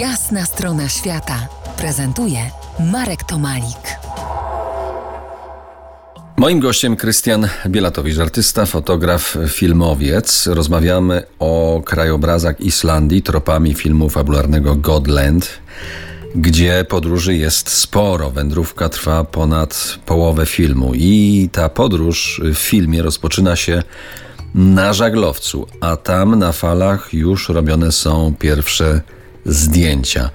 Jasna strona świata prezentuje Marek Tomalik. Moim gościem Krystian Bielatowicz, artysta, fotograf, filmowiec. Rozmawiamy o krajobrazach Islandii tropami filmu fabularnego Godland, gdzie podróży jest sporo. Wędrówka trwa ponad połowę filmu i ta podróż w filmie rozpoczyna się na żaglowcu, a tam na falach już robione są pierwsze zdjęcia.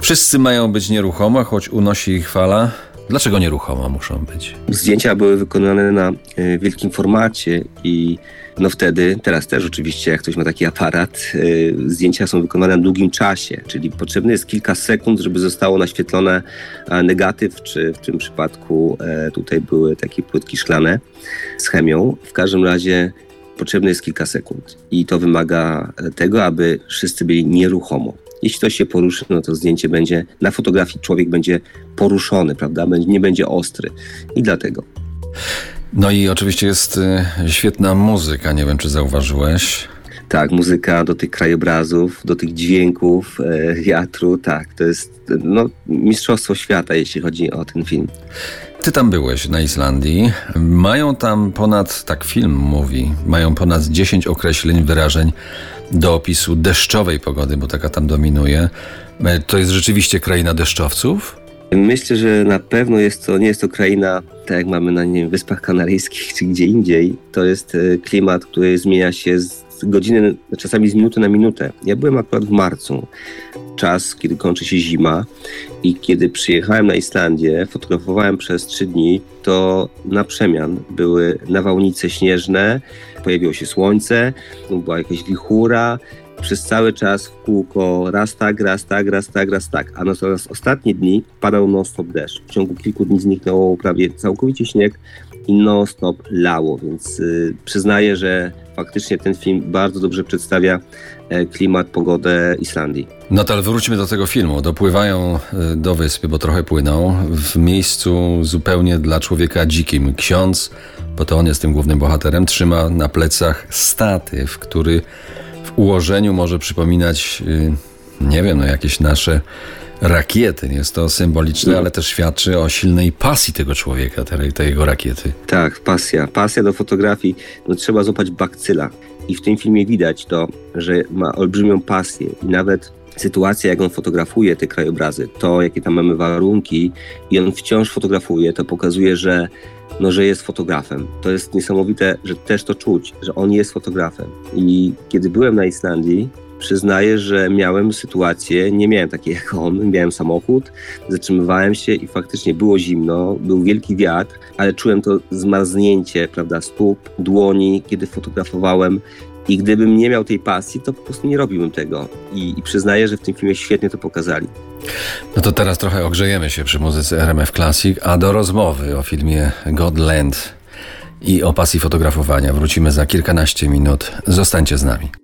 Wszyscy mają być nieruchomo, choć unosi ich fala. Dlaczego nieruchomo muszą być? Zdjęcia były wykonane na e, wielkim formacie i no wtedy, teraz też oczywiście, jak ktoś ma taki aparat, e, zdjęcia są wykonane na długim czasie, czyli potrzebne jest kilka sekund, żeby zostało naświetlone e, negatyw, czy w tym przypadku tutaj były takie płytki szklane z chemią. W każdym razie potrzebne jest kilka sekund i to wymaga tego, aby wszyscy byli nieruchomo. Jeśli ktoś się poruszy, no to zdjęcie będzie, na fotografii człowiek będzie poruszony, prawda? Nie będzie ostry. I dlatego. No i oczywiście jest y, świetna muzyka, nie wiem czy zauważyłeś. Tak, muzyka do tych krajobrazów, do tych dźwięków, e, wiatru, tak, to jest no, mistrzostwo świata, jeśli chodzi o ten film. Ty tam byłeś na Islandii. Mają tam ponad, tak film mówi, mają ponad 10 określeń, wyrażeń do opisu deszczowej pogody, bo taka tam dominuje. E, to jest rzeczywiście kraina deszczowców? Myślę, że na pewno jest to, nie jest to kraina, tak jak mamy na nie wiem, Wyspach Kanaryjskich czy gdzie indziej. To jest e, klimat, który zmienia się z godziny, czasami z minuty na minutę. Ja byłem akurat w marcu, czas, kiedy kończy się zima i kiedy przyjechałem na Islandię, fotografowałem przez trzy dni, to na przemian były nawałnice śnieżne, pojawiło się słońce, była jakaś wichura, przez cały czas w kółko raz tak, raz tak, raz tak, raz tak. A natomiast ostatnie dni padał non-stop deszcz. W ciągu kilku dni zniknął prawie całkowicie śnieg i non-stop lało, więc y, przyznaję, że faktycznie ten film bardzo dobrze przedstawia e, klimat, pogodę Islandii. To ale wróćmy do tego filmu. Dopływają e, do wyspy, bo trochę płyną, w miejscu zupełnie dla człowieka dzikim. Ksiądz, bo to on jest tym głównym bohaterem, trzyma na plecach statyw, który w ułożeniu może przypominać, y, nie wiem, no jakieś nasze rakiety. Jest to symboliczne, no. ale też świadczy o silnej pasji tego człowieka, tej, tej jego rakiety. Tak, pasja. Pasja do fotografii. No, trzeba złapać bakcyla. I w tym filmie widać to, że ma olbrzymią pasję i nawet sytuacja, jak on fotografuje te krajobrazy, to jakie tam mamy warunki i on wciąż fotografuje, to pokazuje, że, no, że jest fotografem. To jest niesamowite, że też to czuć, że on jest fotografem. I kiedy byłem na Islandii, przyznaję, że miałem sytuację, nie miałem takiej jak on, miałem samochód, zatrzymywałem się i faktycznie było zimno, był wielki wiatr, ale czułem to zmarznięcie, prawda, stóp, dłoni, kiedy fotografowałem i gdybym nie miał tej pasji, to po prostu nie robiłbym tego. I, I, przyznaję, że w tym filmie świetnie to pokazali. No to teraz trochę ogrzejemy się przy muzyce RMF Classic, a do rozmowy o filmie Godland i o pasji fotografowania wrócimy za kilkanaście minut. Zostańcie z nami.